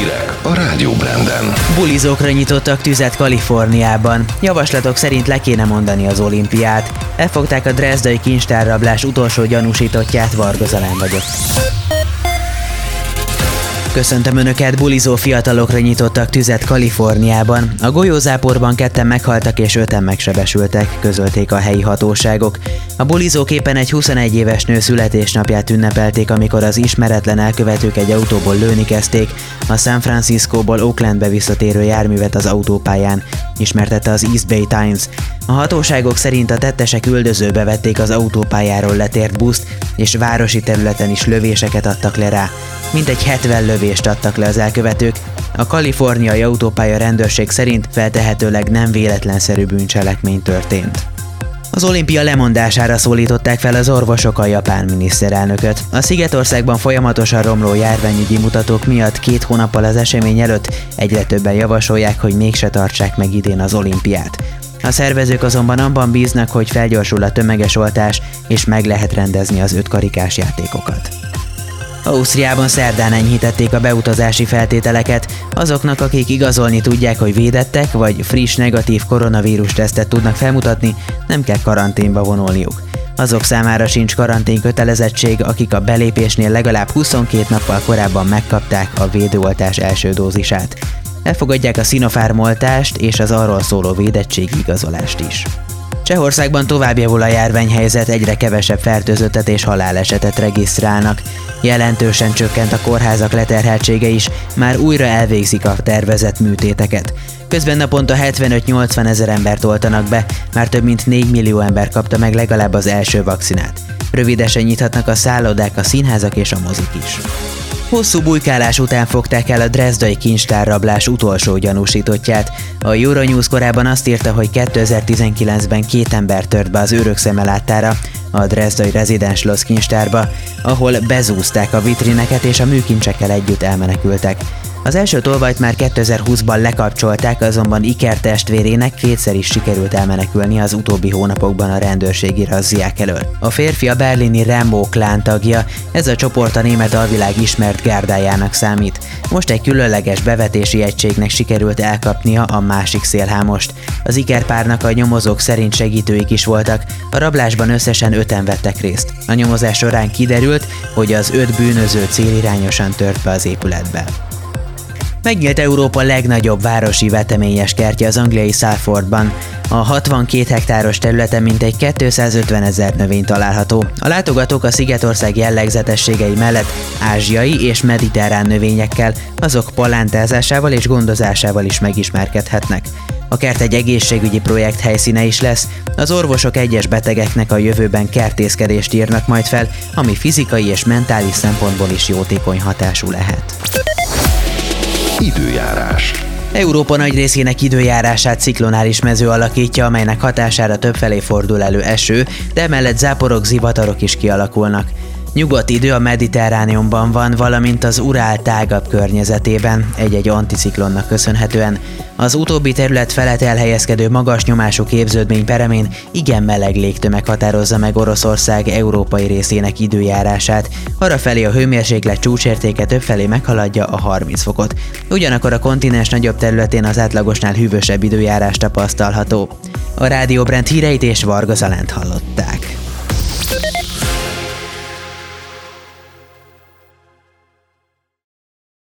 Hírek a Rádió Branden. Bulizókra nyitottak tüzet Kaliforniában. Javaslatok szerint le kéne mondani az olimpiát. Elfogták a Dresdai kincstárrablás utolsó gyanúsítottját, Varga Zalán vagyok. Köszöntöm Önöket, bulizó fiatalokra nyitottak tüzet Kaliforniában. A golyózáporban ketten meghaltak és öten megsebesültek, közölték a helyi hatóságok. A bulizók éppen egy 21 éves nő születésnapját ünnepelték, amikor az ismeretlen elkövetők egy autóból lőni kezdték a San Franciscóból Oaklandbe visszatérő járművet az autópályán, ismertette az East Bay Times. A hatóságok szerint a tettesek üldözőbe vették az autópályáról letért buszt, és városi területen is lövéseket adtak le rá. Mintegy 70 lövést adtak le az elkövetők. A kaliforniai autópálya rendőrség szerint feltehetőleg nem véletlenszerű bűncselekmény történt. Az olimpia lemondására szólították fel az orvosok a japán miniszterelnököt. A Szigetországban folyamatosan romló járványügyi mutatók miatt két hónappal az esemény előtt egyre többen javasolják, hogy mégse tartsák meg idén az olimpiát. A szervezők azonban abban bíznak, hogy felgyorsul a tömeges oltás, és meg lehet rendezni az ötkarikás játékokat. Ausztriában szerdán enyhítették a beutazási feltételeket azoknak, akik igazolni tudják, hogy védettek, vagy friss negatív koronavírus tesztet tudnak felmutatni, nem kell karanténba vonulniuk. Azok számára sincs karantén kötelezettség, akik a belépésnél legalább 22 nappal korábban megkapták a védőoltás első dózisát. Elfogadják a Sinopharm oltást és az arról szóló védettségi igazolást is. Csehországban tovább javul a járványhelyzet, egyre kevesebb fertőzöttet és halálesetet regisztrálnak. Jelentősen csökkent a kórházak leterheltsége is, már újra elvégzik a tervezett műtéteket. Közben naponta 75-80 ezer embert oltanak be, már több mint 4 millió ember kapta meg legalább az első vakcinát. Rövidesen nyithatnak a szállodák, a színházak és a mozik is. Hosszú bujkálás után fogták el a Dresdai kincstárrablás utolsó gyanúsítottját. A Euronews korábban azt írta, hogy 2019-ben két ember tört be az őrök szemelátára, a Dresdai rezidens Los kincstárba, ahol bezúzták a vitrineket és a műkincsekkel együtt elmenekültek. Az első tolvajt már 2020-ban lekapcsolták, azonban Iker testvérének kétszer is sikerült elmenekülni az utóbbi hónapokban a rendőrségi razziák elől. A férfi a berlini Rambo klán tagja, ez a csoport a német alvilág ismert gárdájának számít. Most egy különleges bevetési egységnek sikerült elkapnia a másik szélhámost. Az Iker párnak a nyomozók szerint segítőik is voltak, a rablásban összesen öten vettek részt. A nyomozás során kiderült, hogy az öt bűnöző célirányosan tört be az épületbe. Megnyílt Európa legnagyobb városi veteményes kertje az angliai Salfordban. A 62 hektáros területen mintegy 250 ezer növény található. A látogatók a Szigetország jellegzetességei mellett ázsiai és mediterrán növényekkel, azok palántázásával és gondozásával is megismerkedhetnek. A kert egy egészségügyi projekt helyszíne is lesz, az orvosok egyes betegeknek a jövőben kertészkedést írnak majd fel, ami fizikai és mentális szempontból is jótékony hatású lehet. Időjárás. Európa nagy részének időjárását ciklonális mező alakítja, amelynek hatására többfelé fordul elő eső, de emellett záporok, zivatarok is kialakulnak. Nyugodt idő a Mediterrániumban van, valamint az Urál tágabb környezetében, egy-egy anticiklonnak köszönhetően. Az utóbbi terület felett elhelyezkedő magas nyomású képződmény peremén igen meleg légtömeg határozza meg Oroszország európai részének időjárását. Arrafelé a hőmérséklet csúcsértéke többfelé meghaladja a 30 fokot. Ugyanakkor a kontinens nagyobb területén az átlagosnál hűvösebb időjárás tapasztalható. A Rádió Brand híreit és Varga Zalánt hallották.